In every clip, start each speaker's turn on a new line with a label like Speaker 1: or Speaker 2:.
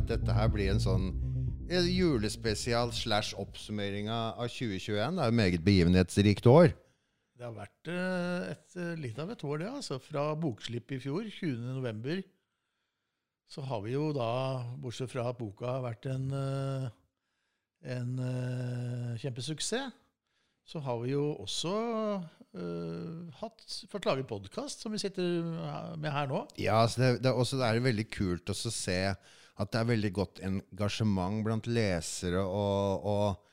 Speaker 1: at dette her blir en sånn julespesial slash oppsummering av av 2021. Det er jo meget begivenhetsrikt år.
Speaker 2: Det har vært eh, et, eh, litt av et år, det. altså. Fra bokslipp i fjor, 20.11., så har vi jo da, bortsett fra at boka har vært en, eh, en kjempesuksess, så har vi jo også uh, hatt, fått lage podkast, som vi sitter med her nå.
Speaker 1: Ja, så det, det, også, det er veldig kult å se at det er veldig godt engasjement blant lesere og, og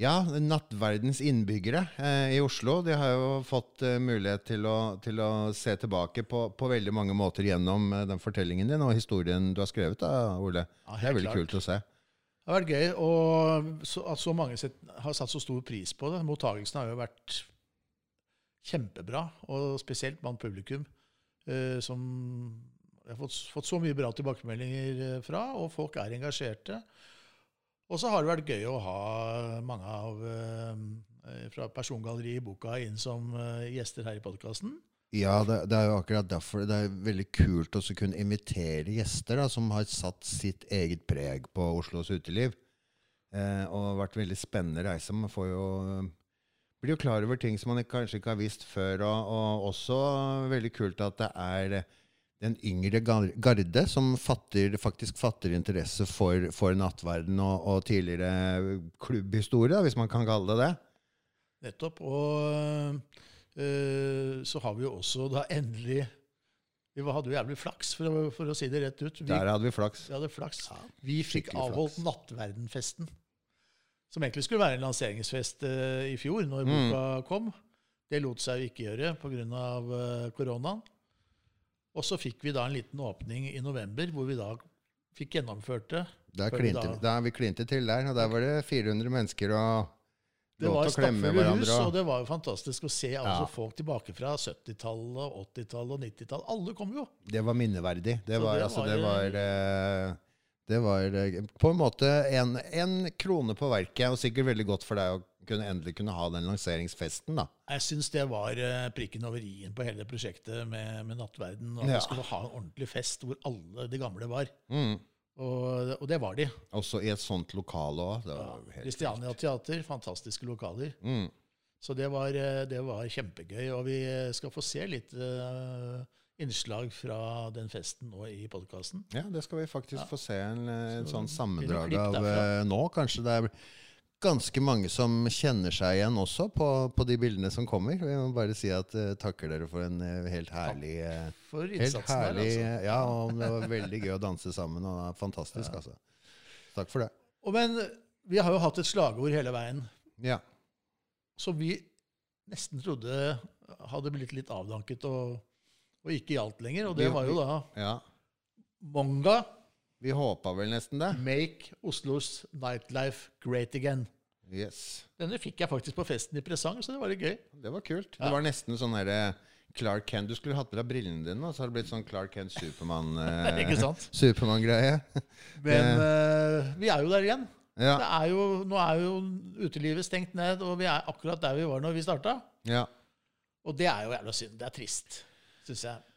Speaker 1: ja, nattverdens innbyggere eh, i Oslo. De har jo fått eh, mulighet til å, til å se tilbake på, på veldig mange måter gjennom eh, den fortellingen din og historien du har skrevet. da, Ole.
Speaker 2: Ja,
Speaker 1: det er veldig
Speaker 2: klart.
Speaker 1: kult å se.
Speaker 2: Det har vært gøy, og så, at så mange har satt så stor pris på det. Mottagelsen har jo vært kjempebra, og spesielt blant publikum, eh, som jeg har fått, fått så mye bra tilbakemeldinger eh, fra, og folk er engasjerte. Og så har det vært gøy å ha mange av eh, fra persongalleriet i boka inn som eh, gjester her i podkasten.
Speaker 1: Ja, det, det er jo akkurat derfor det er veldig kult å kunne invitere gjester da, som har satt sitt eget preg på Oslos uteliv. Eh, og vært veldig spennende reise. Man får jo, blir jo klar over ting som man kanskje ikke har visst før. Og, og også veldig kult at det er den yngre garde som fatter, faktisk fatter interesse for, for nattverden og, og tidligere klubbhistorie, hvis man kan kalle det det.
Speaker 2: Nettopp. Og øh, så har vi jo også da endelig Vi hadde jo jævlig flaks, for å, for å si det rett ut. Vi,
Speaker 1: Der hadde vi flaks.
Speaker 2: vi hadde flaks. vi fikk avholdt
Speaker 1: flaks.
Speaker 2: Nattverdenfesten. Som egentlig skulle være en lanseringsfest øh, i fjor, når
Speaker 1: Mm.
Speaker 2: boka kom. Det lot seg jo ikke gjøre pga. Uh, koronaen. Og så fikk vi da en liten åpning i november, hvor vi da fikk gjennomført det. Da vi
Speaker 1: klinte,
Speaker 2: da-
Speaker 1: da vi klinte til der, og der var det 400 mennesker og
Speaker 2: Det var stappfulle hus, og det var jo fantastisk å se altså,
Speaker 1: Ja.
Speaker 2: folk tilbake fra 70-tallet, 80-tallet og 90-tallet. Alle kom jo.
Speaker 1: det var minneverdig. Det var,
Speaker 2: det
Speaker 1: altså,
Speaker 2: var,
Speaker 1: det var, eh, det var eh, på en måte en, en krone på verket, og sikkert veldig godt for deg å kunne endelig kunne ha den lanseringsfesten. da.
Speaker 2: Jeg syns det var eh, prikken over i-en på hele prosjektet med, med Nattverden. Og at
Speaker 1: Ja.
Speaker 2: vi skulle ha en ordentlig fest hvor alle de gamle var.
Speaker 1: Mm.
Speaker 2: Og, og det var de.
Speaker 1: Også i et sånt lokale òg.
Speaker 2: Ja. Teater, fantastiske lokaler.
Speaker 1: Mm.
Speaker 2: Så det var, eh, det var kjempegøy. Og vi skal få se litt uh, innslag fra den festen nå i podkasten.
Speaker 1: Ja, det skal vi faktisk
Speaker 2: Ja.
Speaker 1: få se en, en sånn sammendrag av eh, nå. Kanskje det er ganske mange som kjenner seg igjen også på, på de bildene som kommer. Jeg må bare si at uh, takker dere for en uh, helt herlig uh,
Speaker 2: For innsatsen
Speaker 1: herlig.
Speaker 2: altså.
Speaker 1: Ja, og det var veldig gøy å danse sammen. Og det er fantastisk, altså. Takk for det.
Speaker 2: Og men vi har jo hatt et slagord hele veien
Speaker 1: Ja.
Speaker 2: som vi nesten trodde hadde blitt litt avdanket og, og ikke gjaldt lenger. Og det var jo da
Speaker 1: ja.
Speaker 2: Monga
Speaker 1: Vi håpa vel nesten det.
Speaker 2: Make Oslos Nightlife Great Again.
Speaker 1: Yes.
Speaker 2: Denne fikk jeg faktisk på festen i presang, så det var litt gøy.
Speaker 1: Det var kult.
Speaker 2: Ja.
Speaker 1: Det var nesten sånn herre Clark Kent Du skulle hatt på deg brillene dine, og så har det blitt sånn Clark Kent Supermann eh,
Speaker 2: Ikke sant?
Speaker 1: Supermann-greie.
Speaker 2: Men uh, vi er jo der igjen.
Speaker 1: Ja.
Speaker 2: Det er jo, nå er jo utelivet stengt ned, og vi er akkurat der vi var når vi starta.
Speaker 1: ja.
Speaker 2: Og det er jo jævla synd. Det er trist, syns jeg.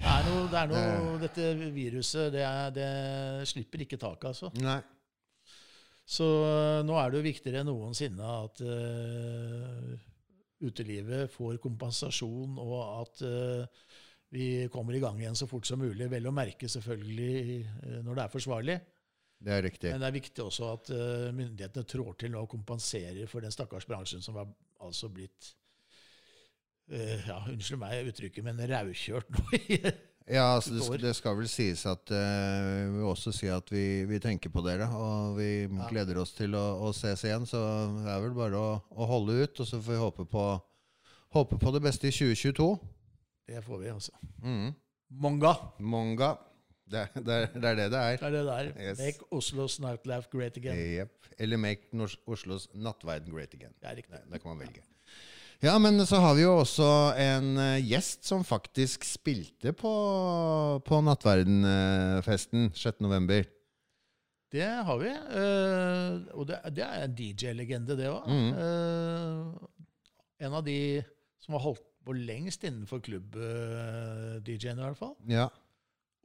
Speaker 2: Det er noe, det er noe Dette viruset, det, er, det slipper ikke taket, altså.
Speaker 1: Nei.
Speaker 2: Så øh, nå er det jo viktigere enn noensinne at uh, utelivet får kompensasjon, og at uh, vi kommer i gang igjen så fort som mulig. Vel å merke selvfølgelig uh, når det er forsvarlig.
Speaker 1: Det er riktig.
Speaker 2: Men det er viktig også at myndighetene trår til nå og kompenserer for den stakkars bransjen som har altså blitt ja, Unnskyld meg uttrykket, men raukjørt nå. i-
Speaker 1: Ja, altså det, det skal vel sies at uh, Vi også si at vi, vi tenker på dere, og vi gleder oss til å, å ses igjen. Så det er vel bare å, å holde ut, og så får vi håpe på, håpe på det beste i 2022.
Speaker 2: Det får vi, altså.
Speaker 1: Mm.
Speaker 2: Monga.
Speaker 1: Monga. Det, det, det er det det er.
Speaker 2: Det er det der.
Speaker 1: Yes.
Speaker 2: Make Oslos nightlife great again.
Speaker 1: Yep. Eller Make Oslos nattverden great again.
Speaker 2: Er.
Speaker 1: Det, det kan man velge. Ja, men så har vi jo også en eh, gjest som faktisk spilte på, på Nattverdenfesten 6.11.
Speaker 2: Det har vi. eh, og det, det er en DJ-legende, det òg.
Speaker 1: Mhm.
Speaker 2: en av de som har holdt på lengst innenfor klubb-DJ-en, i hvert fall.
Speaker 1: Ja.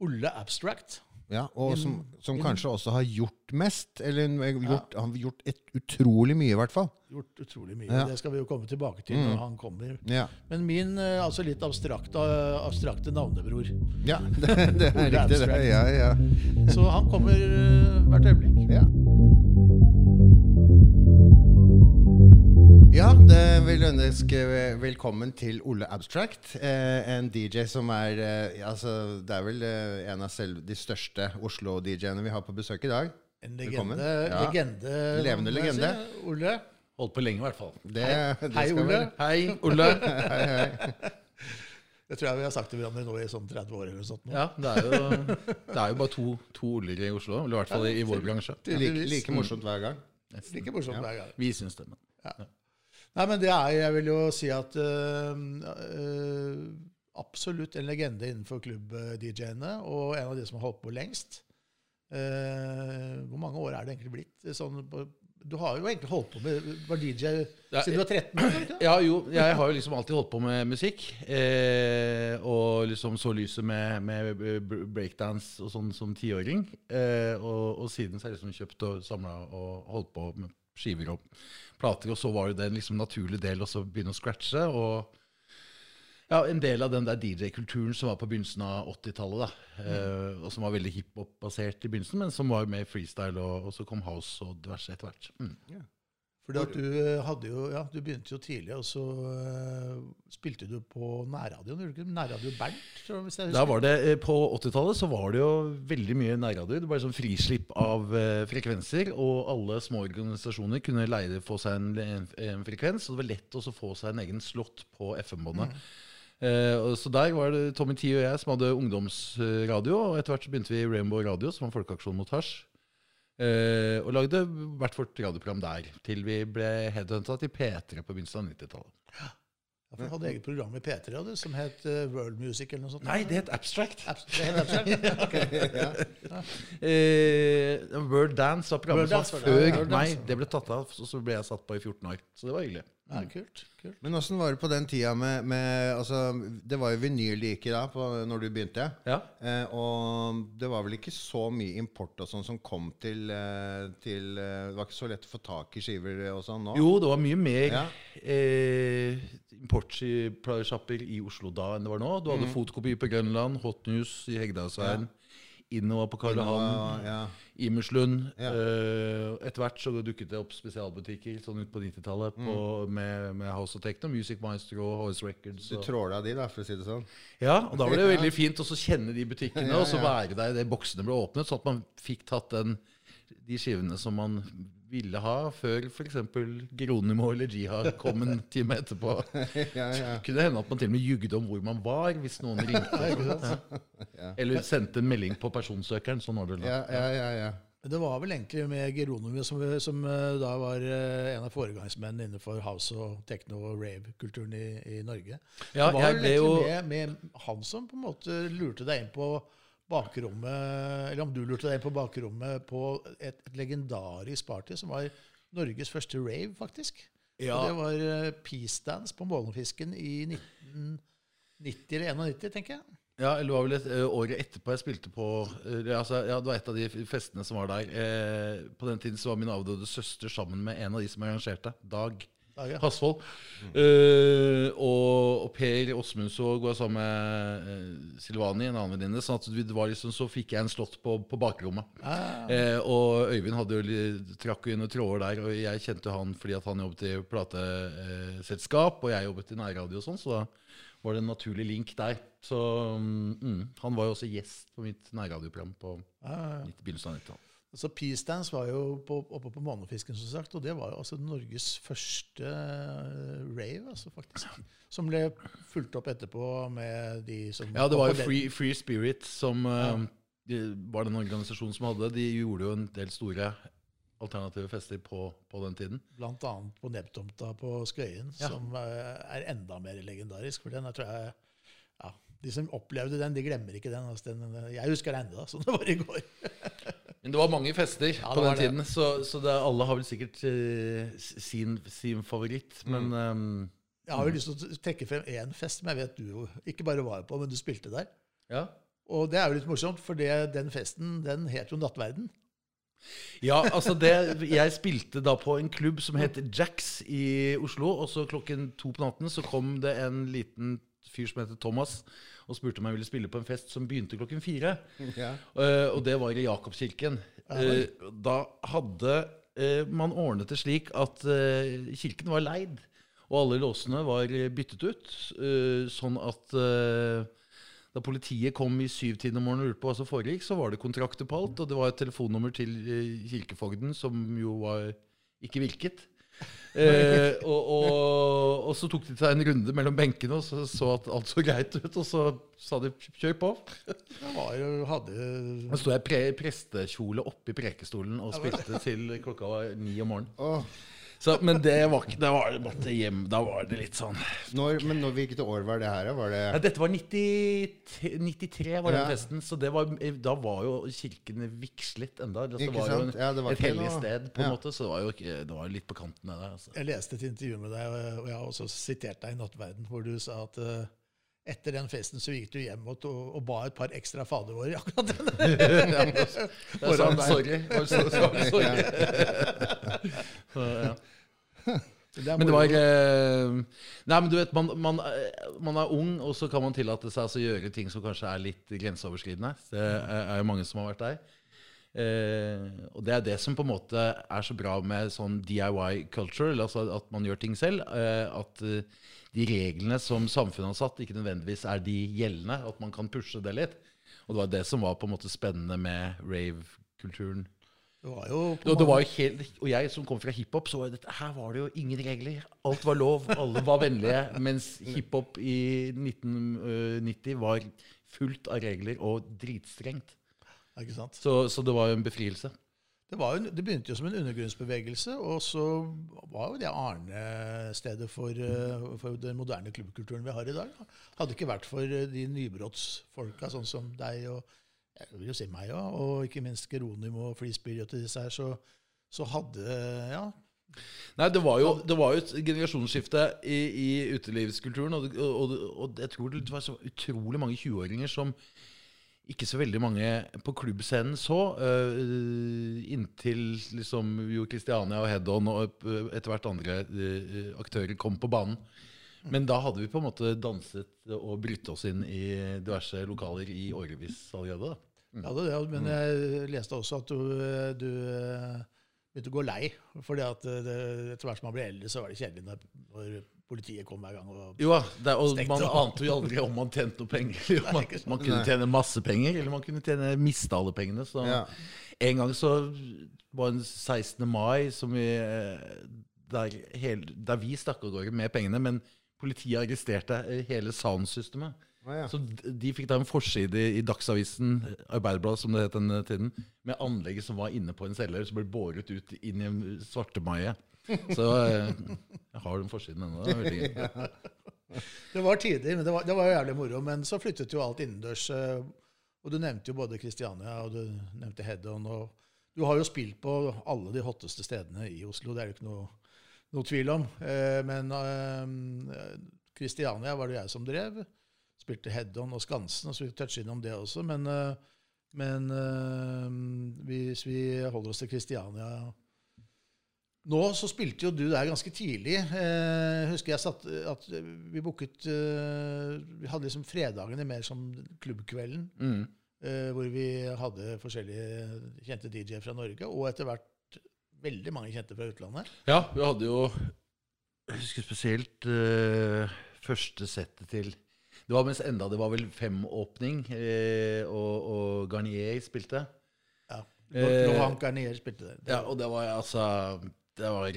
Speaker 2: Olle Abstract.
Speaker 1: Ja, og som, som kanskje også har gjort mest. Eller gjort, han har gjort et utrolig mye, i hvert fall.
Speaker 2: Gjort utrolig mye.
Speaker 1: Ja.
Speaker 2: Det skal vi jo komme tilbake til
Speaker 1: Mm.
Speaker 2: når han kommer.
Speaker 1: Ja,
Speaker 2: Men min eh, altså litt abstrakte, abstrakte navnebror.
Speaker 1: ja det, det er riktig. Det. Ja, ja.
Speaker 2: Så han kommer eh, hvert øyeblikk.
Speaker 1: Ja. Ja, det vil ønske velkommen til Ole Abstract. Eh, en DJ som er eh, altså, Det er vel eh, en av selv de største Oslo-DJ-ene vi har på besøk i dag.
Speaker 2: En legende.
Speaker 1: Ja.
Speaker 2: legende
Speaker 1: Levende legende.
Speaker 2: si. Ole.
Speaker 3: Holdt på lenge, i hvert fall.
Speaker 1: Det, det
Speaker 2: Hei,
Speaker 1: skal
Speaker 2: Ole.
Speaker 3: Hei, Ole.
Speaker 1: Hei, hei.
Speaker 2: Det tror jeg vi har sagt til hverandre nå i sånn 30 år eller noe sånt. nå.
Speaker 3: Ja, det er jo, det er jo bare to, to Oller i Oslo, eller i hvert fall i, i vår bransje.
Speaker 1: Like,
Speaker 2: Tydeligvis.
Speaker 1: like morsomt hver gang.
Speaker 2: Like morsomt hver gang.
Speaker 3: Vi syns det. Men.
Speaker 2: Nei, men det er, jeg vil jo si at øh, øh, absolutt en legende innenfor klubb-DJ-ene, og en av de som har holdt på lengst. Eh, hvor mange år er det egentlig blitt? Sånn, på- du har jo egentlig holdt på med var DJ siden du var 13 år?
Speaker 3: Ja, jo, jeg har jo liksom alltid holdt på med musikk. Eh, og liksom så lyset med, med breakdance og sånn som tiåring. Eh, og, og siden så har jeg liksom kjøpt og samla og holdt på med skiver og plater. Og så var det en liksom naturlig del å begynne å scratche. Og ja, en del av den der DJ-kulturen som var på begynnelsen av 80-tallet. da, eh, Og som var veldig hiphop-basert i begynnelsen, men som var mer freestyle, og, og så kom house og diverse etter hvert. Mm.
Speaker 2: Fordi at du øh, hadde jo, ja, du begynte jo tidlig, og så uh, spilte du på nærradioen. gjorde du ikke? Nærradio Bernt, tror jeg, hvis jeg
Speaker 3: Da var det, eh, På 80-tallet så var det jo veldig mye nærradio. Det var sånn frislipp av eh, frekvenser, og alle små organisasjoner kunne leie få seg en, en, en frekvens. Og det var lett også å få seg en egen slott på FM-båndet. Eh, og så der var det Tommy Tee og jeg som hadde ungdomsradio, og etter hvert så begynte vi i Rainbow Radio, som var folkeaksjon mot hasj. Eh, og lagde hvert vårt radioprogram der, til vi ble headhunta til P3 på begynnelsen av 90-tallet.
Speaker 2: Ja, for du hadde eget program i P3 hadde, som het uh, World Music eller noe sånt.
Speaker 3: Nei, det het Abstract.
Speaker 2: Abstract, Det het Abstract? okay.
Speaker 3: ja. uh, World Dance var programmet som før meg. Det ble tatt av, og så ble jeg satt på i 14 år. Så det var hyggelig.
Speaker 2: Ja, kult. kult.
Speaker 1: Men åssen var det på den tida med, med altså, Det var jo vinyl det gikk i da, på, når du begynte.
Speaker 3: Ja.
Speaker 1: Eh, og det var vel ikke så mye import og sånn som kom til, eh, til eh, Det var ikke så lett å få tak i skiver og sånn nå?
Speaker 3: Jo, det var mye mer
Speaker 1: Ja.
Speaker 3: eh, importsjapper i Oslo da enn det var nå. Du
Speaker 1: Mm.
Speaker 3: hadde Fotokopi på Grønland, Hot News i Hegdalsveien, Innova på Karl Johan,
Speaker 1: Ja,
Speaker 3: Imerslund.
Speaker 1: Ja.
Speaker 3: Eh, etter hvert så dukket det opp spesialbutikker sånn ut på 90-tallet mm. med, med House of Techno, Music Maestro, House Records.
Speaker 1: Du tråla de, da, for å si det sånn?
Speaker 3: Ja, og da var det veldig fint å kjenne de butikkene, og så være der idet boksene ble åpnet, sånn at man fikk tatt den, de skivene som man ville ha før f.eks. Gronimo eller Jiha kom en time etterpå.
Speaker 1: ja, ja.
Speaker 3: Kunne hende at man til og med jugde om hvor man var hvis noen ringte. Ja. Eller sendte en melding på personsøkeren. Sånn var det da.
Speaker 1: ja, ja, ja, ja.
Speaker 2: Det var vel egentlig med Geronimo som, som eh, da var eh, en av foregangsmennene innenfor house- og techno- og rave-kulturen i, i Norge.
Speaker 3: Ja,
Speaker 2: det var
Speaker 3: jeg ble jo
Speaker 2: med, med han som på en måte lurte deg inn på bakrommet Eller om du lurte deg inn på bakrommet på et, et legendarisk party som var Norges første rave, faktisk.
Speaker 3: ja,
Speaker 2: Og det var eh, Peace Dance på Målenfisken i 1990 eller 91, tenker jeg.
Speaker 3: ja, eller det var vel et, ø, året etterpå jeg spilte på altså, Ja, det var et av de festene som var der. Eh, på den tiden så var min avdøde søster sammen med en av de som arrangerte, Dag.
Speaker 2: Ja.
Speaker 3: Hasvold. Uh, og, og Per Åsmundsvåg var sammen med eh, Silvani, en annen venninne. Sånn at det var liksom, så fikk jeg en slått på, på bakrommet.
Speaker 2: Ah,
Speaker 3: Uh, og Øyvind hadde jo trakk jo inn tråder der, og jeg kjente han fordi at han jobbet i plateselskap, og jeg jobbet i nærradio og sånn, så da var det en naturlig link der. Så mm, han var jo også gjest på mitt nærradioprogram på
Speaker 2: ah,
Speaker 3: 90 begynnelsen av 90-tallet.
Speaker 2: Så Peace Dance var jo på, oppe på Månefisken, som sagt, og det var jo altså Norges første eh, rave, altså faktisk. Som ble fulgt opp etterpå med de som
Speaker 3: Ja, det var jo Free, Free Spirit som eh, de, var den organisasjonen som hadde. De gjorde jo en del store alternative fester på, på den tiden.
Speaker 2: Blant annet på Nebbtomta på Skøyen,
Speaker 3: Ja.
Speaker 2: som eh, er enda mer legendarisk. For den jeg tror jeg ja, De som opplevde den, de glemmer ikke den. Altså den jeg husker den ennå, som det var i går.
Speaker 3: Men det var mange fester
Speaker 2: Ja,
Speaker 3: på den tiden, så, så det, alle har vel sikkert uh, sin, sin favoritt. Men um,
Speaker 2: Jeg har jo lyst til å trekke frem én fest som jeg vet du ikke bare var på, men du spilte der.
Speaker 3: ja.
Speaker 2: Og det er jo litt morsomt, for det, den festen den het jo Nattverden.
Speaker 3: Ja, altså det Jeg spilte da på en klubb som het Jacks i Oslo. Og så klokken to på natten så kom det en liten fyr som heter Thomas, og spurte om jeg ville spille på en fest som begynte klokken fire.
Speaker 1: Ja.
Speaker 3: Uh, og det var i Jakobskirken. Uh, da hadde uh, man ordnet det slik at kirken var leid, og alle låsene var byttet ut. sånn at da politiet kom i syvtiden om morgenen og lurte på hva som foregikk, så var det kontrakter på alt, og det var et telefonnummer til kirkefogden som jo var, ikke virket. Eh, og, og, og så tok de seg en runde mellom benkene og så, så at alt så greit ut, og så sa de 'kjør på'.
Speaker 2: Det var hadde
Speaker 3: Da sto jeg i pre prestekjole oppi prekestolen og spilte til klokka var ni om morgenen.
Speaker 1: Åh,
Speaker 3: Så, men det var ikke Da var det måtte hjem. Da var det litt sånn
Speaker 1: når, men når, hvilket år var det her? Var det
Speaker 3: ja, Dette var 90, 93, var den
Speaker 1: Ja.
Speaker 3: festen. Så det var, da var jo kirken vigslet enda. Altså, det var jo en,
Speaker 1: Ja, det var
Speaker 3: et hellig sted, på en
Speaker 1: Ja.
Speaker 3: måte. Så det var jo ikke, det var litt på kanten av det. Altså.
Speaker 2: Jeg leste et intervju med deg, og jeg har også sitert deg i Nattverden, hvor du sa at eh, etter den festen så gikk du hjem og, to- og ba et par ekstra fadervårer Akkurat den.
Speaker 3: ja,
Speaker 2: Sorry.
Speaker 3: sorry. Var så- så- sorry. Ja.
Speaker 2: Det
Speaker 3: Men det var eh, Nei, men du vet, man, man, eh, man er ung, og så kan man tillate seg altså, å gjøre ting som kanskje er litt grenseoverskridende. Det er, er jo mange som har vært der. Eh, og det er det som på en måte er så bra med sånn DIY culture, altså at man gjør ting selv. Eh, at eh, de reglene som samfunnet har satt, ikke nødvendigvis er de gjeldende. At man kan pushe det litt. Og det var det som var på en måte spennende med rave-kulturen.
Speaker 2: Det var jo
Speaker 3: Og, det var jo helt, og jeg som kom fra hiphop, så var det, her var det jo ingen regler. Alt var lov, alle var vennlige. Mens hiphop i 1990 var fullt av regler og dritstrengt.
Speaker 2: Ikke sant?
Speaker 3: Så, så det var jo en befrielse.
Speaker 2: Det, var jo, det begynte jo som en undergrunnsbevegelse, og så var jo det arnestedet for, eh, for den moderne klubbkulturen vi har i dag. da. Hadde det ikke vært for eh, de nybrottsfolka, sånn som deg og jeg vil jo si meg òg, og ikke minst Geronim og Flisbyrd og disse her, så, så hadde Ja,
Speaker 3: Nei, det var jo, det var jo et generasjonsskifte i, i utelivskulturen. Og, og, og jeg tror det var så utrolig mange 20-åringer som ikke så veldig mange på klubbscenen så. Uh, inntil liksom jo Christiania og Head-On og etter hvert andre uh, aktører kom på banen. Men da hadde vi på en måte danset og brytt oss inn i diverse lokaler i årevis allerede. da.
Speaker 2: Jeg hadde det, men jeg leste også at du, du eh, begynte å gå lei. fordi at det, etter hvert som man ble eldre, så var det kjedelig når, når politiet kom hver gang. og
Speaker 3: Jo det, er- og man
Speaker 2: opp.
Speaker 3: ante jo aldri om man tjente noe penger. eller Man, man kunne tjene masse penger, eller man kunne tjene, miste alle pengene. Så
Speaker 1: Ja.
Speaker 3: En gang så var det 16. mai som vi, eh, der, hel, der vi stakk av gårde med pengene, men politiet arresterte eh, hele soundsystemet.
Speaker 1: Å, ja.
Speaker 3: Så de fikk da en forside i Dagsavisen, Arbeiderbladet som det het den tiden, med anlegget som var inne på en selger, som ble båret ut inn i en svartemaie. Så eh, jeg har den forsiden ennå. Det er.
Speaker 2: Det var tider, men det var, det var jævlig moro. Men så flyttet jo alt innendørs. eh, Og du nevnte jo både Kristiania og du nevnte Head-On. Og du har jo spilt på alle de hotteste stedene i Oslo, det er det ikke noe, noe tvil om. Eh, Men Kristiania var det jeg som drev. Spilte Head-On og Skansen, og så vi touche innom det også. Men, eh, men eh, hvis vi holder oss til Kristiania nå så spilte jo du der ganske tidlig. Eh, husker jeg satt, at vi booket eh, Vi hadde liksom fredagene mer som klubbkvelden.
Speaker 3: Mm.
Speaker 2: Eh, hvor vi hadde forskjellige kjente DJ-er fra Norge, og etter hvert veldig mange kjente fra utlandet.
Speaker 3: Ja, vi hadde jo Jeg husker spesielt eh, første settet til Det var mens enda det var vel femåpning, eh, og, og Garnier spilte.
Speaker 2: Ja.
Speaker 3: Eh,
Speaker 2: Laurent Garnier spilte det.
Speaker 3: Ja, og det var altså Det var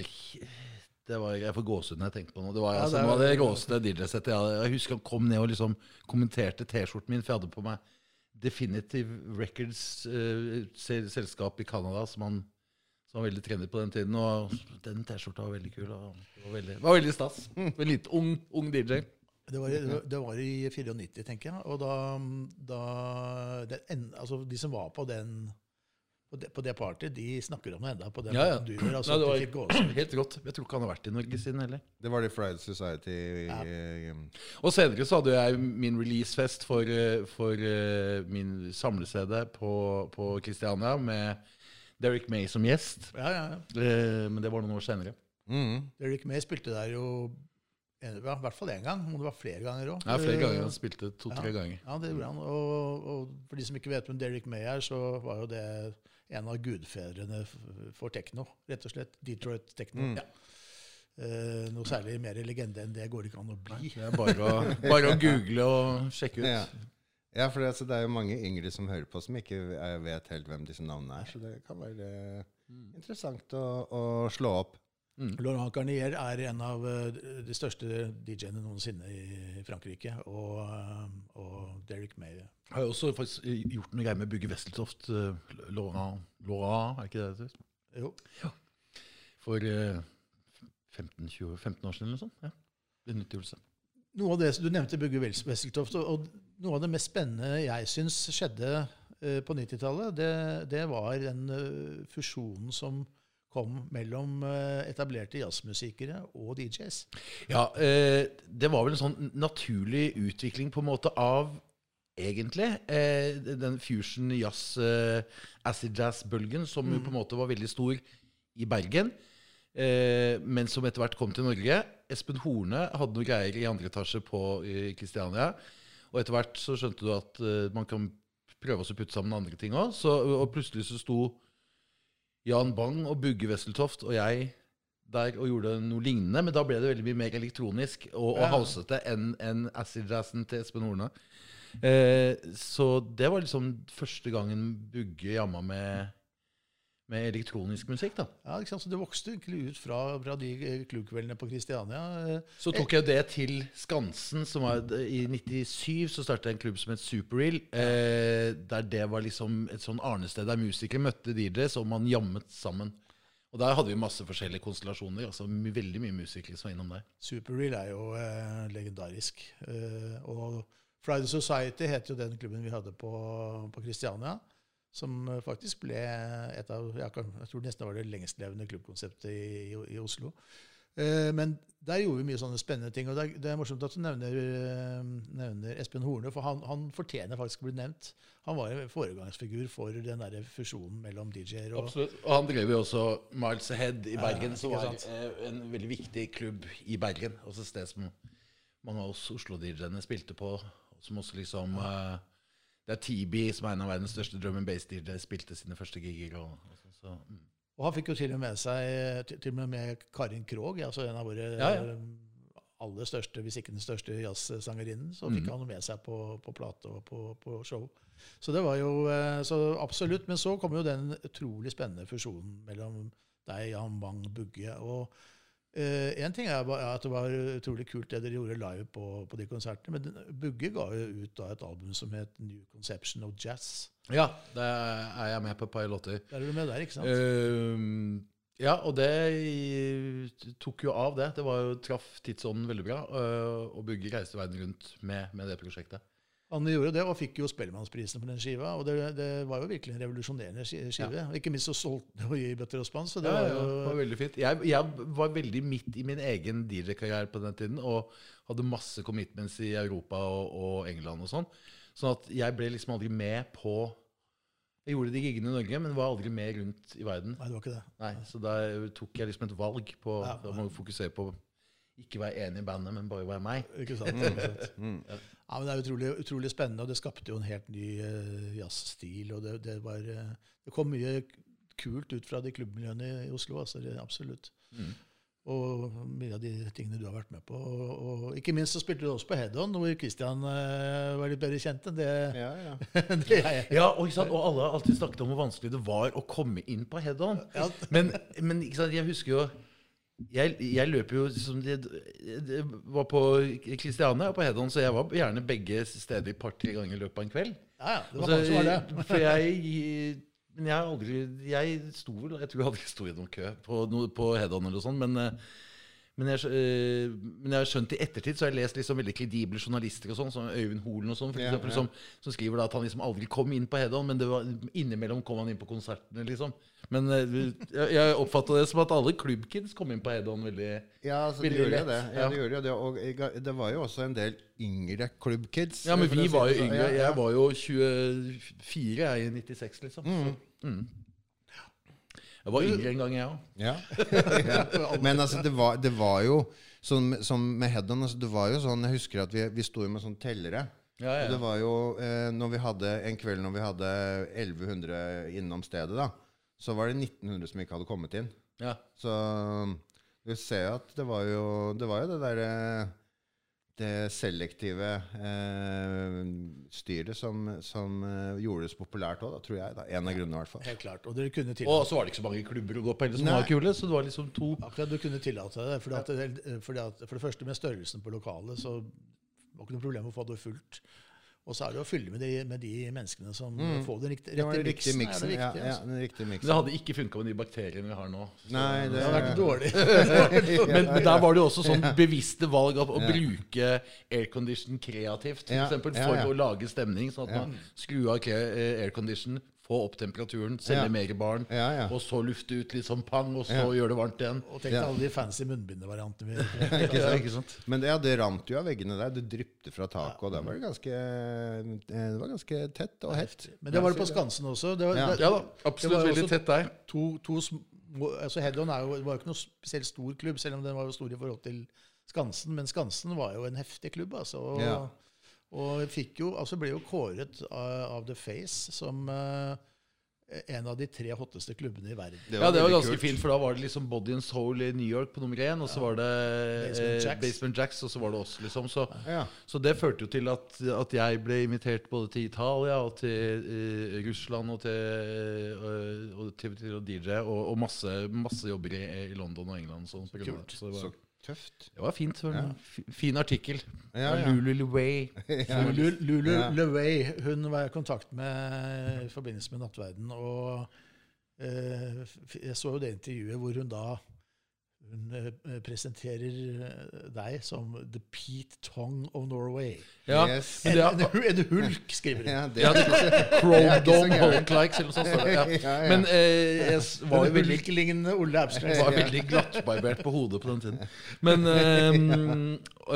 Speaker 3: det var, Jeg får gåsehud når jeg tenker på noe. Det var
Speaker 2: Ja,
Speaker 3: altså,
Speaker 2: det
Speaker 3: var, det råeste DJ-settet. Jeg, hadde. jeg husker han kom ned og liksom kommenterte T-skjorten min, for jeg hadde på meg Definitive Records, eh, sel selskap i Canada, som han som var veldig trendy på den tiden. Og den T-skjorta var veldig kul. Og det var veldig, var veldig stas. En litt ung, ung DJ.
Speaker 2: Det var, det var- det var i 94, tenker jeg. Og da, da det, en, altså De som var på den på det, på det partyet, de snakker om det enda på den
Speaker 3: Ja, ja.
Speaker 2: du gjør. Altså,
Speaker 3: Nei, det var
Speaker 2: de
Speaker 3: helt rått. Jeg tror ikke han har vært i Norge siden heller.
Speaker 1: Det var det Friday Society eh,
Speaker 3: Og senere så hadde jeg min releasefest for, eh, for uh, min samle-CD på, på Christiania med Derek May som gjest.
Speaker 2: Ja, ja, ja.
Speaker 3: Eh, Men det var noen år senere.
Speaker 1: mm.
Speaker 2: Derrick May spilte der jo ja, i hvert fall én gang, om det var flere ganger òg.
Speaker 3: Ja, flere ganger. Han spilte to-tre ganger.
Speaker 2: Ja, det gjorde han. Og, og for de som ikke vet hvem Derrick May er, så var jo det en av gudfedrene for tekno. Rett og slett. Detroit Techno.
Speaker 1: Mm.
Speaker 2: Eh, noe særlig mer legende enn det går det ikke an å bli.
Speaker 3: Det er bare å, bare å google og sjekke ut.
Speaker 1: Ja. ja, for det, altså, det er jo mange yngre som hører på, som ikke eh, vet helt hvem disse navnene er. Så det kan være interessant å, å slå opp.
Speaker 2: Laurent Garnier er en av eh, de største DJ-ene noensinne i Frankrike. Og, eh, og Derek May.
Speaker 3: Har jo også faktisk gjort noe greier med Bugge Wesseltoft. eh, Laurent, Laurent, er ikke det det heter?
Speaker 2: Jo.
Speaker 3: For eh, 15, 20, 15 år siden eller noe sånt. Ja. Benyttelse.
Speaker 2: Noe av det Du nevnte Bugge Wesseltoft. Og, og noe av det mest spennende jeg syns skjedde på 90-tallet, det, det var den fusjonen som kom mellom eh, etablerte jazzmusikere og DJs.
Speaker 3: Ja, eh, det var vel en sånn naturlig utvikling på en måte av egentlig eh, den fusion jazz, acid jazz-bølgen, som jo på en måte var veldig stor i Bergen, men som etter hvert kom til Norge. Espen Horne hadde noen greier i andre etasje på Kristiania, og etter hvert så skjønte du at man kan prøve å putte sammen andre ting òg, og plutselig så sto Jan Bang og Bugge Wesseltoft og jeg der og gjorde noe lignende, men da ble det veldig mye mer elektronisk og, og
Speaker 2: Ja.
Speaker 3: housete enn en acid-jazzen til Espen Horne. Eh, så det var liksom første gangen Bugge jamma med, med elektronisk musikk. da.
Speaker 2: Ja, ikke sant? Så Det vokste egentlig ut fra, fra de eh, klubbkveldene på Kristiania.
Speaker 3: Så tok jeg det til Skansen, som var I 97 så startet jeg en klubb som het Superreal. Eh, der det var liksom et sånn arnested der musikere møtte DJs, og man jammet sammen. Og der hadde vi masse forskjellige konstellasjoner. altså Veldig mye musikere som var innom der.
Speaker 2: Superreal er jo eh, legendarisk. Eh, og Friday Society het jo den klubben vi hadde på, på Christiania. Som eh, faktisk ble et av Jeg, kan, jeg tror nesten var det lengstlevende klubbkonseptet i, i, i Oslo. Eh, men der gjorde vi mye sånne spennende ting. Og det er, det er morsomt at du nevner, eh, nevner Espen Horne, for han, han fortjener faktisk å bli nevnt. Han var en foregangsfigur for den der fusjonen mellom DJ-er og
Speaker 3: Absolutt. Og han drev jo også Miles Ahead i Bergen, som var
Speaker 2: sant?
Speaker 3: en veldig viktig klubb i Bergen. Også et sted som mange av oss Oslo-DJ-ene spilte på. Som også liksom eh, Det er TB, som er en av verdens største drum and bass-DJ, spilte sine første gigger. Og, og så, mm.
Speaker 2: Og han fikk jo til og med seg til, og med med Karin Krogh, altså en av våre
Speaker 3: Ja, ja.
Speaker 2: aller største, hvis ikke den største jazzsangerinnen. Så
Speaker 3: Mm.
Speaker 2: fikk han med seg på, på plate og på, på show. Så det var jo eh, så absolutt. Men så kom jo den utrolig spennende fusjonen mellom deg, Jan Bang, Bugge. og Én ting er at det var utrolig kult det dere gjorde live på, på de konsertene. Men Bugge ga jo ut da et album som het New Conception of Jazz.
Speaker 3: Ja, det er jeg med på et par låter.
Speaker 2: Der er du med der, ikke sant?
Speaker 3: Uh, ja, og det tok jo av, det. Det var jo, traff tidsånden veldig bra. Uh, og Bugge reiste verden rundt med, med det prosjektet.
Speaker 2: Han gjorde det, og fikk jo Spellemannsprisen for den skiva. Og det, det var jo virkelig en revolusjonerende skive. skive. Ikke minst så solgte den jo i bøtter og spann, så det
Speaker 3: Ja,
Speaker 2: var
Speaker 3: ja, det var veldig fint. Jeg, jeg var veldig midt i min egen DJ-karriere på den tiden og hadde masse commitments i Europa og, og England og sånn. Sånn at jeg ble liksom aldri med på Jeg gjorde de giggene i Norge, men var aldri med rundt i verden.
Speaker 2: Nei, det var ikke det.
Speaker 3: Nei, Så da tok jeg liksom et valg på
Speaker 2: Ja.
Speaker 3: Må fokusere på ikke være enig i bandet, men bare være meg.
Speaker 2: Ikke sant?
Speaker 1: Mm.
Speaker 2: Ja, men Det er utrolig, utrolig spennende, og det skapte jo en helt ny uh, jazzstil. og det, det, var, uh, det kom mye kult ut fra de klubbmiljøene i Oslo. altså det, Absolutt.
Speaker 3: Mm.
Speaker 2: Og mye av de tingene du har vært med på. Og, og ikke minst så spilte du også på Head-On, hvor Christian uh, var litt bedre kjent enn det,
Speaker 1: Ja, ja.
Speaker 2: det jeg
Speaker 3: Ja, og, sant? og alle har alltid snakket om hvor vanskelig det var å komme inn på head-on.
Speaker 2: Ja.
Speaker 3: Men, men ikke sant? jeg husker jo Jeg, jeg løper jo som de, de var på Kristiania og på head-on, så jeg var gjerne begge steder et par-tre ganger i løpet av en kveld.
Speaker 2: Ja, ja, det var var det.
Speaker 3: For jeg Men jeg aldri Jeg sto vel Jeg tror jeg aldri sto i noen kø på, på head-on eller noe sånt, men, eh, Men jeg, øh, men jeg har skjønt i ettertid, så har jeg lest liksom veldig kredible journalister og sånn, som Øyvind Holen og sånn, for eksempel,
Speaker 1: ja.
Speaker 3: Som, som skriver da at han liksom aldri kom inn på Head-On, men det var, innimellom kom han inn på konsertene, liksom. Men øh, jeg, jeg oppfatta det som at alle klubbkids kom inn på Head-On veldig
Speaker 1: Ja, altså, de
Speaker 3: Veldig
Speaker 1: gjorde jo
Speaker 3: lett,
Speaker 1: det. Ja,
Speaker 3: ja.
Speaker 1: de gjorde jo det. Og jeg- det var jo også en del yngre klubbkids.
Speaker 3: Ja, men vi var jo
Speaker 1: sånn.
Speaker 3: yngre.
Speaker 1: Ja, ja.
Speaker 3: Jeg var jo 24 jeg, i 96, liksom. Så, mm. Jeg var yngre en gang, jeg òg.
Speaker 1: Ja. ja. Men altså, det var, det var jo sånn som med Head-On altså, Det var jo sånn Jeg husker at vi, vi sto jo med sånne tellere.
Speaker 3: Ja,
Speaker 1: Og det var jo eh, når vi hadde en kveld når vi hadde 1100 innom stedet, da, så var det 1900 som ikke hadde kommet inn.
Speaker 3: ja.
Speaker 1: Så vi ser jo at det var jo det, var jo det derre det selektive eh, styret som, som eh, gjorde det så populært òg, tror jeg. da. En av grunnene, i hvert fall.
Speaker 2: Helt klart. Og dere kunne til
Speaker 3: Og så var det ikke så mange klubber å gå på heller som
Speaker 1: Nei.
Speaker 3: var kule, så det var liksom to
Speaker 2: Akkurat du kunne tillate det. Fordi at, fordi at, for det første med størrelsen på lokalet, så var det ikke noe problem å få det fullt. Og så er det å fylle med de, med de menneskene som får den riktige,
Speaker 1: Det var den
Speaker 2: riktige miksen. er det
Speaker 1: Ja, ja,
Speaker 2: altså.
Speaker 1: den riktige
Speaker 3: Men det hadde ikke funka med de bakteriene vi har nå.
Speaker 1: Nei, det,
Speaker 2: Det hadde vært dårlig.
Speaker 3: men, der var det jo også sånn bevisste valg av å
Speaker 1: Ja.
Speaker 3: bruke aircondition kreativt. For
Speaker 1: Ja, ja,
Speaker 3: for å lage stemning. Sånn at
Speaker 1: Ja.
Speaker 3: man skrur av eh, aircondition, få opp temperaturen, selge
Speaker 1: Ja.
Speaker 3: mer barn,
Speaker 1: Ja, ja.
Speaker 3: og så lufte ut litt sånn pang, og så
Speaker 1: Ja.
Speaker 3: gjøre det varmt igjen.
Speaker 2: Og tenk deg
Speaker 1: Ja.
Speaker 2: alle de fancy munnbindevariantene vi
Speaker 3: Ja, ikke sant?
Speaker 1: Men det, ja, det rant jo av veggene der. Det drypte fra taket, og der var det ganske, eh, det var ganske tett og hett.
Speaker 2: Men det var det på Skansen også. Det var,
Speaker 1: Ja.
Speaker 2: det,
Speaker 3: Ja da,
Speaker 2: det var
Speaker 3: absolutt veldig tett der.
Speaker 2: To, to altså Head-On er jo, var jo ikke noe spesielt stor klubb, selv om den var jo stor i forhold til Skansen. Men Skansen var jo en heftig klubb, altså. Og,
Speaker 1: Ja.
Speaker 2: Og fikk jo, altså ble jo kåret av, av The Face som uh, en av de tre hotteste klubbene i verden.
Speaker 3: ja, det var ganske
Speaker 1: kult.
Speaker 3: fint, for da var det liksom Body and Soul i New York på nummer én, og så var det
Speaker 2: Basement
Speaker 3: eh,
Speaker 2: Jacks.
Speaker 3: Basement Jacks, og så var det oss, liksom. Så,
Speaker 1: Ja.
Speaker 3: så det førte jo til at, at jeg ble invitert både til Italia og til uh, Russland og til, uh, og til, til å DJ, og, og masse, masse jobber i, i London og England. og Sånn, så, det. var, Så
Speaker 1: tøft.
Speaker 3: det var fint.
Speaker 1: Ja.
Speaker 3: Fin artikkel.
Speaker 1: Ja, ja.
Speaker 3: Lulu
Speaker 1: LeWay.
Speaker 2: Lulu, Lulu LeWay hun var jeg i kontakt med i forbindelse med Nattverden. Og eh, jeg så jo det intervjuet hvor hun da hun eh, presenterer eh, deg som the Pete Tong of Norway.
Speaker 3: Ja,
Speaker 1: Yes.
Speaker 2: En, en, en hulk, skriver hun.
Speaker 1: Ja, det,
Speaker 3: ja,
Speaker 1: er
Speaker 3: Dome
Speaker 1: gærent.
Speaker 3: Hulk Likes, eller noe sånt. Ja.
Speaker 1: Ja, ja.
Speaker 3: Men eh, jeg var jo veldig
Speaker 2: hulk-lignende Ole Abskrek.
Speaker 3: var veldig glattbarbert på hodet på den tiden. Men eh,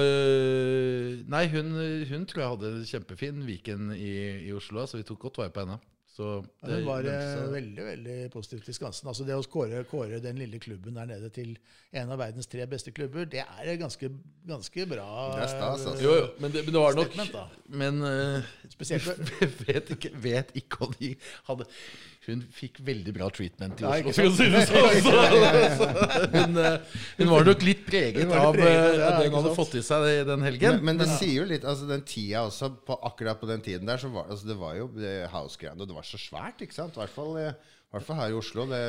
Speaker 3: øh, Nei, hun, hun tror jeg hadde en kjempefin weekend i, i Oslo, så vi tok godt vare på henne. Så
Speaker 2: Ja, hun var eh, veldig veldig positivt til Skansen. Altså Det å kåre, kåre den lille klubben der nede til en av verdens tre beste klubber, det er ganske, ganske bra.
Speaker 1: Det er stas, altså.
Speaker 3: Jo, jo, men det, men det var nok
Speaker 2: Statement.
Speaker 3: Men uh,
Speaker 2: Spesielt
Speaker 3: vet ikke, vet ikke om de hadde Hun fikk veldig bra treatment i Oslo.
Speaker 2: Ikke
Speaker 3: for å si det sånn. Så, så, hun, øh, hun var nok litt preget av
Speaker 2: ja,
Speaker 3: det hun hadde fått i seg den helgen.
Speaker 1: men, men det sier jo litt altså Den tida også, på, akkurat på den tiden der, så var altså, det var jo house-greiene. Og det var så svært, ikke sant? I hvert fall, eh, i hvert fall her i Oslo. Det,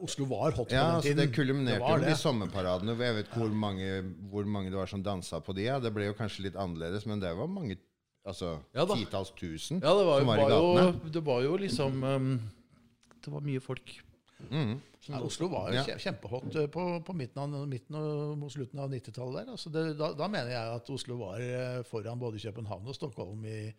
Speaker 2: Oslo var hot på
Speaker 1: ja,
Speaker 2: den
Speaker 1: altså,
Speaker 2: tiden.
Speaker 1: det kulminerte jo med de sommerparadene. Jeg vet ikke hvor mange, hvor mange det var som dansa på de. Ja. Det ble jo kanskje litt annerledes, men det var mange altså,
Speaker 3: Ja
Speaker 1: titalls tusen
Speaker 3: Ja, var,
Speaker 1: som var i
Speaker 3: gatene. jo, det var jo liksom um, Det var mye folk.
Speaker 1: Mm.
Speaker 2: Ja, Oslo var jo
Speaker 1: Ja.
Speaker 2: kjempehot eh, på, på midten, av, midten og mot slutten av 90-tallet. der. Altså det, da, da mener jeg at Oslo var eh, foran både København og Stockholm i,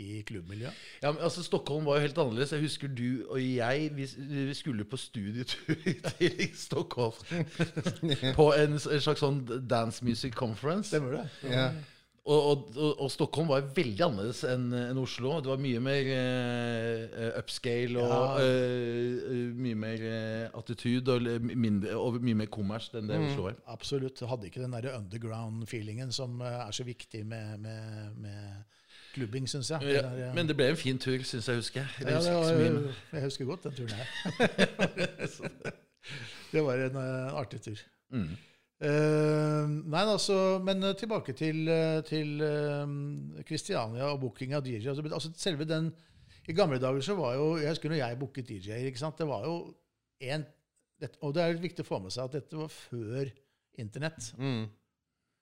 Speaker 2: i klubbmiljøet.
Speaker 3: Ja, men altså Stockholm var jo helt annerledes. Jeg husker du og jeg Vi, vi skulle på studietur til Stockholm. på en, en slags sånn dance music conference.
Speaker 2: Stemmer det?
Speaker 1: Ja.
Speaker 3: Og, og, og, Stockholm var veldig annerledes enn en Oslo. Det var mye mer uh, upscale og
Speaker 2: Ja.
Speaker 3: eh, mye mer uh, attitude og, mindre, og mye mer kommers enn det Oslo var.
Speaker 2: Absolutt. Hadde ikke den der underground-feelingen som er så viktig med, med, med klubbing, syns jeg.
Speaker 3: Ja,
Speaker 2: der, ja.
Speaker 3: men det ble en fin tur, syns jeg husker. Jeg husker
Speaker 2: var,
Speaker 3: mye,
Speaker 2: jeg husker godt den turen her. det var en artig tur.
Speaker 3: Mm.
Speaker 2: Eh, nei, altså, men eh, tilbake til, eh, til eh, Christiania og booking av DJ. Altså, altså, selve den I gamle dager så var jo Jeg husker når jeg booket DJ-er. ikke sant, Det var jo en det, Og det er litt viktig å få med seg at dette var før Internett.
Speaker 1: Mm.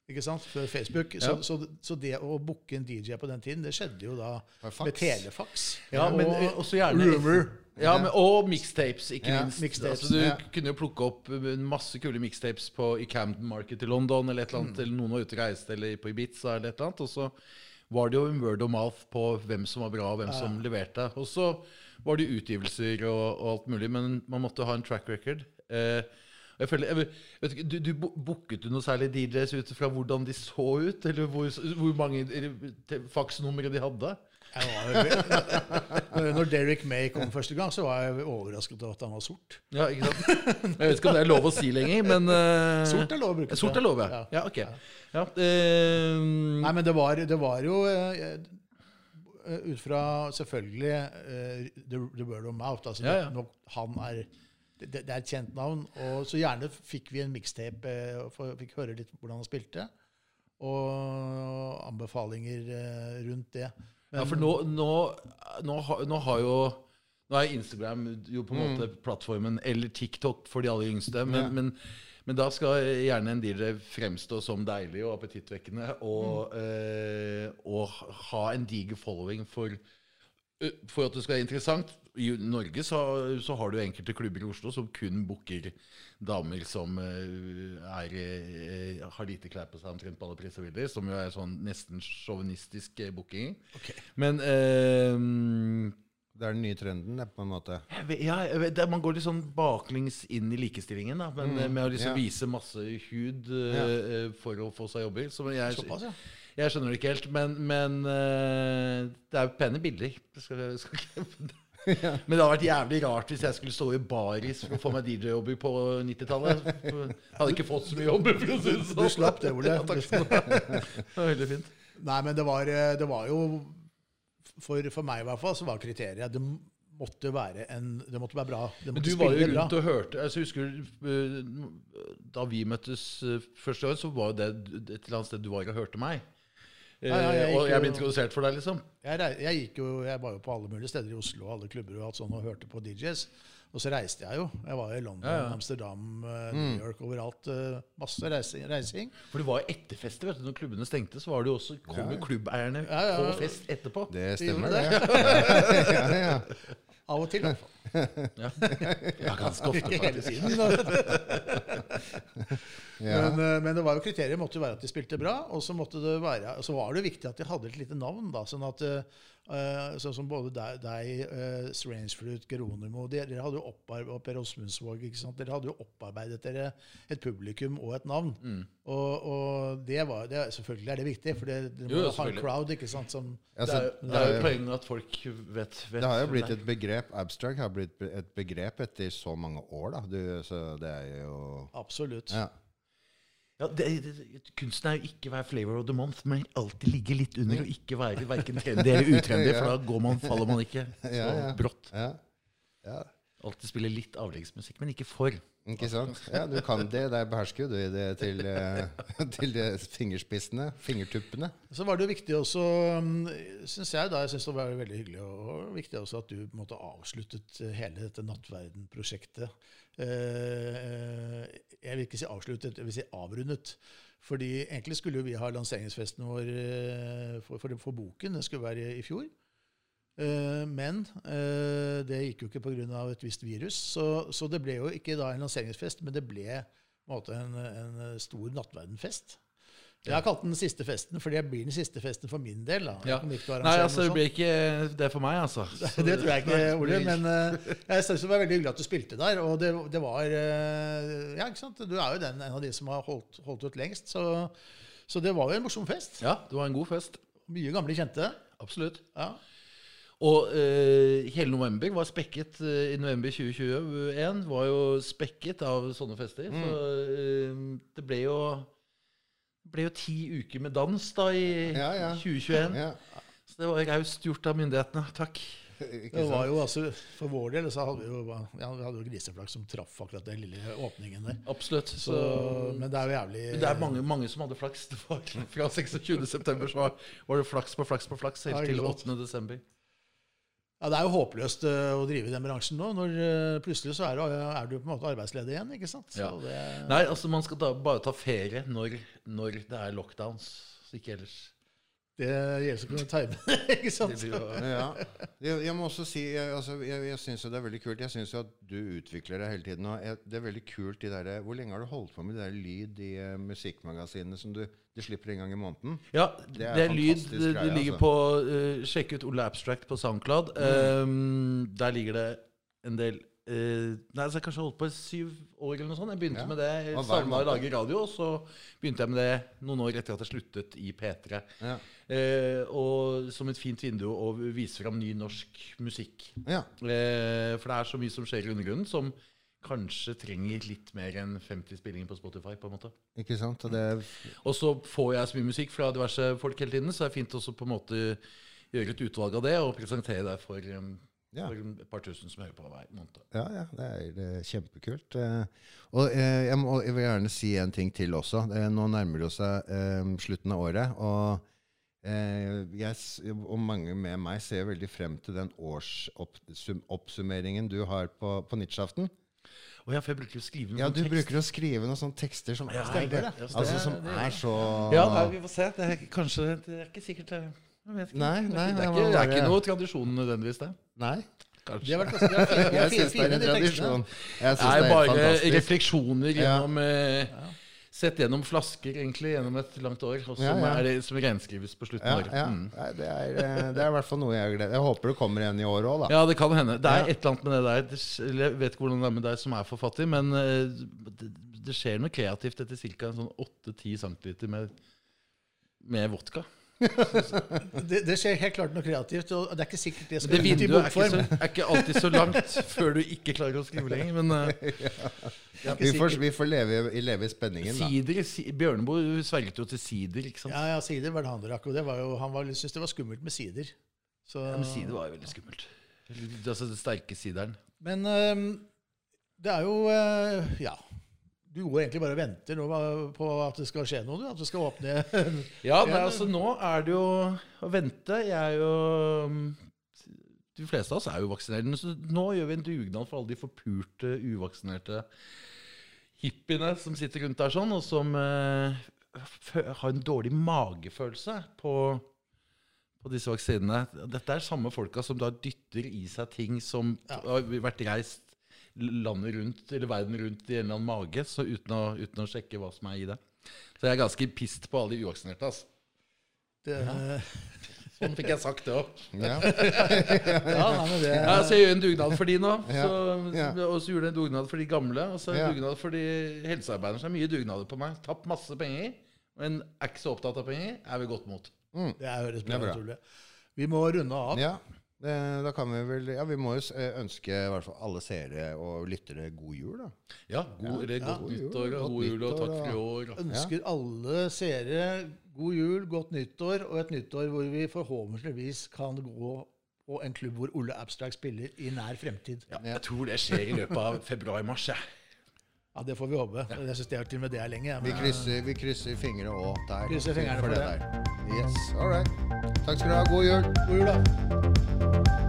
Speaker 2: ikke sant, Før Facebook.
Speaker 3: Ja.
Speaker 2: Så, så, så det å booke en DJ på den tiden, det skjedde jo da
Speaker 1: Med fax.
Speaker 2: telefax.
Speaker 3: Ja, men
Speaker 2: og
Speaker 3: og så gjerne
Speaker 2: Rumor.
Speaker 3: Ja, men, og mixtapes, ikke
Speaker 1: Ja,
Speaker 3: minst.
Speaker 2: mixtapes,
Speaker 3: altså, du
Speaker 1: ja.
Speaker 3: kunne jo plukke opp masse kule mixtapes på, i Camden Market i London, eller eller
Speaker 1: Mm.
Speaker 3: eller noen var ute og reiste, eller på Ibiza, eller et eller annet. Og så var det jo en word of mouth på hvem som var bra, og hvem som leverte. Og så var det utgivelser og, og alt mulig, men man måtte ha en track record. Eh, jeg føler, jeg vet, du, du Booket du noe særlig DJs ut fra hvordan de så ut, eller hvor, hvor mange faksnumre de hadde?
Speaker 2: Når Derek May kom første gang, så var jeg overrasket over at han var sort.
Speaker 3: Ja, ikke sant? Jeg vet ikke om det er lov å si lenger, men uh,
Speaker 2: Sort er lov å bruke.
Speaker 3: Sort er lov, ja.
Speaker 2: Ja.
Speaker 3: Ja, ok. Ja, Uh,
Speaker 2: Nei, men det var, det var jo eh, ut fra selvfølgelig the, the word of mouth. Altså, det- nok han er det, det er et kjent navn. Og så gjerne fikk vi en mixtape og fikk høre litt hvordan han spilte. Og anbefalinger rundt det.
Speaker 3: Ja, for nå, nå, nå, har- nå har jo Nå er Instagram jo på en måte plattformen, eller TikTok for de aller yngste. Men,
Speaker 1: Ja.
Speaker 3: men, men da skal gjerne en dealer fremstå som deilig og appetittvekkende og, eh, og ha en diger following for, for at det skal være interessant. I Norge så, så har du enkelte klubber i Oslo som kun booker damer som eh, er, eh, har lite klær på seg omtrent på alle priser som jo er sånn nesten sjåvinistisk booking. Okay. Men eh,
Speaker 1: Det er den nye trenden, det, på en måte.
Speaker 3: vet- ja, vet, det, man går litt sånn baklengs inn i likestillingen, da, men mm, med å liksom
Speaker 1: ja.
Speaker 3: vise masse hud ja. eh, for å få seg jobber. Jeg,
Speaker 2: Såpass, ja.
Speaker 3: Jeg skjønner det ikke helt, men, men eh, det er jo pene bilder. Det skal, skal ikke Men det hadde vært jævlig rart hvis jeg skulle stå i baris for å få meg DJ-jobber på 90-tallet. Hadde ikke fått så mye jobber, for å si det sånn.
Speaker 2: Du slapp det, Ole.
Speaker 3: Ja, takk skal du ha. Det var veldig fint.
Speaker 2: Nei, men det var, eh, det var jo for, for meg i hvert fall så var kriteriet Det måtte være, en, det måtte være bra. Det
Speaker 3: Men du var jo
Speaker 2: bra.
Speaker 3: rundt og hørte altså, Husker du eh, Da vi møttes første år, så var det et eller annet sted du var og hørte meg. Eh,
Speaker 2: Ja, ja, jeg
Speaker 3: og jeg ble introdusert for deg, liksom.
Speaker 2: Jeg, jeg, gikk jo, jeg var jo på alle mulige steder i Oslo og alle klubber og alt sånt, og hørte på DJs. Og så reiste jeg jo. Jeg var i London,
Speaker 3: Ja, ja.
Speaker 2: Amsterdam, eh, New York, overalt. eh, Masse reising. reising.
Speaker 3: For det var jo etterfester. vet du, Når klubbene stengte, så var det jo også kom jo klubbeierne
Speaker 2: Ja, ja.
Speaker 3: på fest etterpå.
Speaker 1: Det stemmer,
Speaker 2: det. Av og til, i hvert fall.
Speaker 3: Ja, ja ganske ofte.
Speaker 2: Ikke hele tiden.
Speaker 1: Ja.
Speaker 2: Men, eh, men det var jo kriteriet måtte jo være at de spilte bra, og så, måtte det være, så var det viktig at de hadde et lite navn. da, sånn at eh, sånn som både deg, deg uh, Strangefruit, Geronimo dere, hadde jo oppar- og Per Osmundsvåg, ikke sant? Dere hadde jo opparbeidet dere et publikum og et navn.
Speaker 3: Mm.
Speaker 2: Og, og det var, det, selvfølgelig er det viktig, for det, det må
Speaker 3: Jo,
Speaker 2: ha en crowd ikke sant, som
Speaker 1: Altså,
Speaker 3: Det er, jo- poenget at folk vet, vet
Speaker 1: Det har jo blitt et begrep Abstract har blitt et begrep etter så mange år, da. Du, så det er jo
Speaker 2: Absolutt.
Speaker 1: Ja.
Speaker 3: Ja, det, det, kunsten er jo ikke være flavor of the month, men alltid ligge litt under og ikke være verken trendy eller utrendy, for da går man, faller man ikke så
Speaker 1: Ja, ja.
Speaker 3: brått.
Speaker 1: ja. ja.
Speaker 3: Alltid spille litt avleggsmusikk, men ikke for.
Speaker 1: Ikke sant? Ja, du kan det. Der behersker du det til, eh, til de fingerspissene. Fingertuppene.
Speaker 2: Så var det jo viktig også, syns jeg, da, jeg synes det var veldig hyggelig og viktig også at du på en måte avsluttet hele dette Nattverden-prosjektet. Eh, Jeg vil ikke si avsluttet, jeg vil si avrundet. Fordi egentlig skulle vi ha lanseringsfesten vår eh, for, for, for boken. Den skulle være i fjor. Eh, Men eh, det gikk jo ikke pga. et visst virus. Så, så det ble jo ikke da en lanseringsfest, men det ble en, en stor nattverdenfest. Jeg har kalt den siste festen, fordi det blir den siste festen for min del.
Speaker 3: Ja. Nei, altså, det blir ikke det for meg, altså.
Speaker 2: det tror jeg ikke, Ole. Men uh, jeg synes det var veldig hyggelig at du spilte der. Og det, det var uh, Ja, ikke sant? Du er jo den, en av de som har holdt, holdt ut lengst. Så, så det var jo en morsom fest.
Speaker 3: Ja, det var en god fest.
Speaker 2: Mye gamle kjente.
Speaker 3: Absolutt.
Speaker 2: Ja.
Speaker 3: Og uh, hele november var spekket uh, i november 2021 var jo spekket av sånne fester. Så eh, det ble jo ble jo ti uker med dans da i
Speaker 1: Ja, ja.
Speaker 3: 2021.
Speaker 1: Ja.
Speaker 3: Så det var raust gjort av myndighetene. Takk.
Speaker 2: Det var jo altså, For vår del så hadde vi jo, ja, vi hadde jo griseflaks som traff akkurat den lille åpningen der.
Speaker 3: Absolutt.
Speaker 2: Så, men det er jo jævlig
Speaker 3: Men det er mange, mange som hadde flaks. Det var fra 26.9. så var, var det flaks på flaks på flaks helt til
Speaker 2: sant.
Speaker 3: 8.12.
Speaker 2: Ja, Det er jo håpløst eh, å drive i den bransjen nå. når eh, Plutselig så er du, er du på en måte arbeidsledig igjen. ikke sant? Så
Speaker 3: Ja.
Speaker 2: det,
Speaker 3: Nei, altså man skal da bare ta ferie når, når det er lockdowns. så Ikke ellers.
Speaker 2: Det gjelder å kunne time det, ikke sant?
Speaker 1: Ja. Jeg, jeg må også si Jeg, altså, jeg, jeg syns jo det er veldig kult. Jeg syns jo at du utvikler deg hele tiden. Og jeg, det er veldig kult de der, Hvor lenge har du holdt på med de der lyd i uh, musikkmagasinene som du, de slipper en gang i måneden?
Speaker 3: Ja,
Speaker 1: Det
Speaker 3: det
Speaker 1: er
Speaker 3: er, lyd. Det,
Speaker 1: greie,
Speaker 3: det ligger
Speaker 1: altså.
Speaker 3: på uh, Sjekk ut Ole Abstract på SoundCloud. Um, der ligger det en del Uh, Nei, så jeg kanskje holdt på i syv år eller noe sånt. Jeg begynte
Speaker 1: Ja.
Speaker 3: med det. Savna å lage radio, og så begynte jeg med det noen år etter at jeg sluttet i P3.
Speaker 1: Ja.
Speaker 3: Eh, og som et fint vindu å vise fram ny norsk musikk.
Speaker 1: ja.
Speaker 3: Eh, for det er så mye som skjer i undergrunnen, som kanskje trenger litt mer enn 50 spillinger på Spotify. på en måte.
Speaker 1: Ikke sant? Og det,
Speaker 3: Og så får jeg så mye musikk fra diverse folk hele tiden, så det er fint også på en måte gjøre et utvalg av det og presentere det for, um,
Speaker 1: Ja.
Speaker 3: for et par tusen som hører på hver måned.
Speaker 1: ja, ja, det er, det er kjempekult. Eh, og eh, jeg, må, jeg vil gjerne si en ting til også. Nå nærmer det seg eh, slutten av året. og jeg, og mange med meg ser veldig frem til den årsoppsummeringen du har på, på nyttårsaften.
Speaker 3: Oh ja, for jeg bruker å skrive noen
Speaker 1: Ja, du
Speaker 3: tekst.
Speaker 1: bruker å skrive noen sånne tekster som,
Speaker 3: Ja,
Speaker 1: er,
Speaker 3: det- ja,
Speaker 1: altså, som
Speaker 2: det-
Speaker 1: er så
Speaker 3: Ja, nei, vi får se. Det er kanskje Det er ikke sikkert jeg vet ikke.
Speaker 1: Nei,
Speaker 3: det,
Speaker 1: nei,
Speaker 3: er ikke, det,
Speaker 1: det
Speaker 3: er ikke, det er ikke noe tradisjon nødvendigvis, det.
Speaker 1: Nei.
Speaker 2: De
Speaker 3: Kanskje.
Speaker 2: vært de fine, de er
Speaker 1: Jeg
Speaker 2: fine,
Speaker 1: syns det er en tradisjon. Jeg
Speaker 3: Det
Speaker 1: synes
Speaker 3: er
Speaker 1: det er
Speaker 3: bare
Speaker 1: fantastisk.
Speaker 3: refleksjoner
Speaker 1: Ja.
Speaker 3: gjennom eh, Sett gjennom flasker, egentlig, gjennom et langt år, og
Speaker 1: Ja, ja.
Speaker 3: Det, som renskrives på slutten
Speaker 1: Ja, ja.
Speaker 3: Mm.
Speaker 1: Det, er, eh, det er i hvert fall noe jeg gleder Jeg håper det kommer igjen i år òg, da.
Speaker 3: Ja, det kan hende. Det er et eller annet med det der Jeg vet ikke hvordan det er med deg som er forfatter, men eh, det, det skjer noe kreativt etter ca. Sånn 8-10 cm med, med vodka.
Speaker 2: Det, det skjer helt klart noe kreativt, og det er ikke sikkert det skal
Speaker 3: Det
Speaker 2: ut i bokform.
Speaker 3: så, er ikke alltid så langt før du ikke klarer å skrive lenger. Men uh,
Speaker 2: Det er
Speaker 1: Vi får, vi får leve, i- leve i spenningen, da.
Speaker 3: sider si, Bjørneboe sverget jo til sider, ikke sant?
Speaker 2: Ja, ja, sider var det han drakk, og det var jo, han var, syntes det var skummelt med sider. Så,
Speaker 3: Ja, men sider var jo veldig skummelt. Altså det sterke sideren.
Speaker 2: Men um, det er jo uh, Ja. Du går egentlig bare og venter på at det skal skje noe, at det skal åpne
Speaker 3: Ja, nei, altså nå er det jo å vente. Jeg er jo um, De fleste av oss er jo vaksinerte. Så nå gjør vi en dugnad for alle de forpurte, uvaksinerte hippiene som sitter rundt der sånn, og som eh, har en dårlig magefølelse på, på disse vaksinene. Dette er samme folka som da dytter i seg ting som
Speaker 2: Ja.
Speaker 3: har vært reist landet rundt, eller verden rundt i en eller annen mage, så uten å, uten å sjekke hva som er i det. Så jeg er ganske pissed på alle de uvaksinerte. Altså.
Speaker 2: det,
Speaker 3: Sånn fikk jeg sagt det òg.
Speaker 1: Ja.
Speaker 2: Ja,
Speaker 3: Ja, så jeg gjør en dugnad for de nå.
Speaker 1: Ja,
Speaker 3: Så,
Speaker 1: ja.
Speaker 3: Og så gjorde jeg en dugnad for de gamle. Og så en
Speaker 1: Ja.
Speaker 3: dugnad for de helsearbeiderne. Så er mye dugnader på meg. Tapt masse penger, men er ikke så opptatt av penger. Er vi godt mot.
Speaker 2: Det høres bra ut, Vi må runde av.
Speaker 1: ja. Det, da kan vi vel Ja, vi må jo eh, ønske i hvert fall alle seere og lyttere god jul, da.
Speaker 3: Ja, god, eller godt
Speaker 1: ja.
Speaker 3: nyttår og god jul og takk for i år. og-
Speaker 2: Ønsker alle seere god jul, godt nyttår, og et nyttår hvor vi forhåpentligvis kan gå på en klubb hvor Ole Abstract spiller i nær fremtid.
Speaker 3: Ja, jeg tror det skjer i løpet av februar-mars. jeg.
Speaker 2: Ja, Det får vi håpe. Jeg syns det er til og med det er lenge. Men...
Speaker 1: Vi krysser, vi krysser fingre og der.
Speaker 2: Krysser fingrene for det
Speaker 1: der. Yes, all right. Takk skal du ha. God jul.
Speaker 2: God jul, da.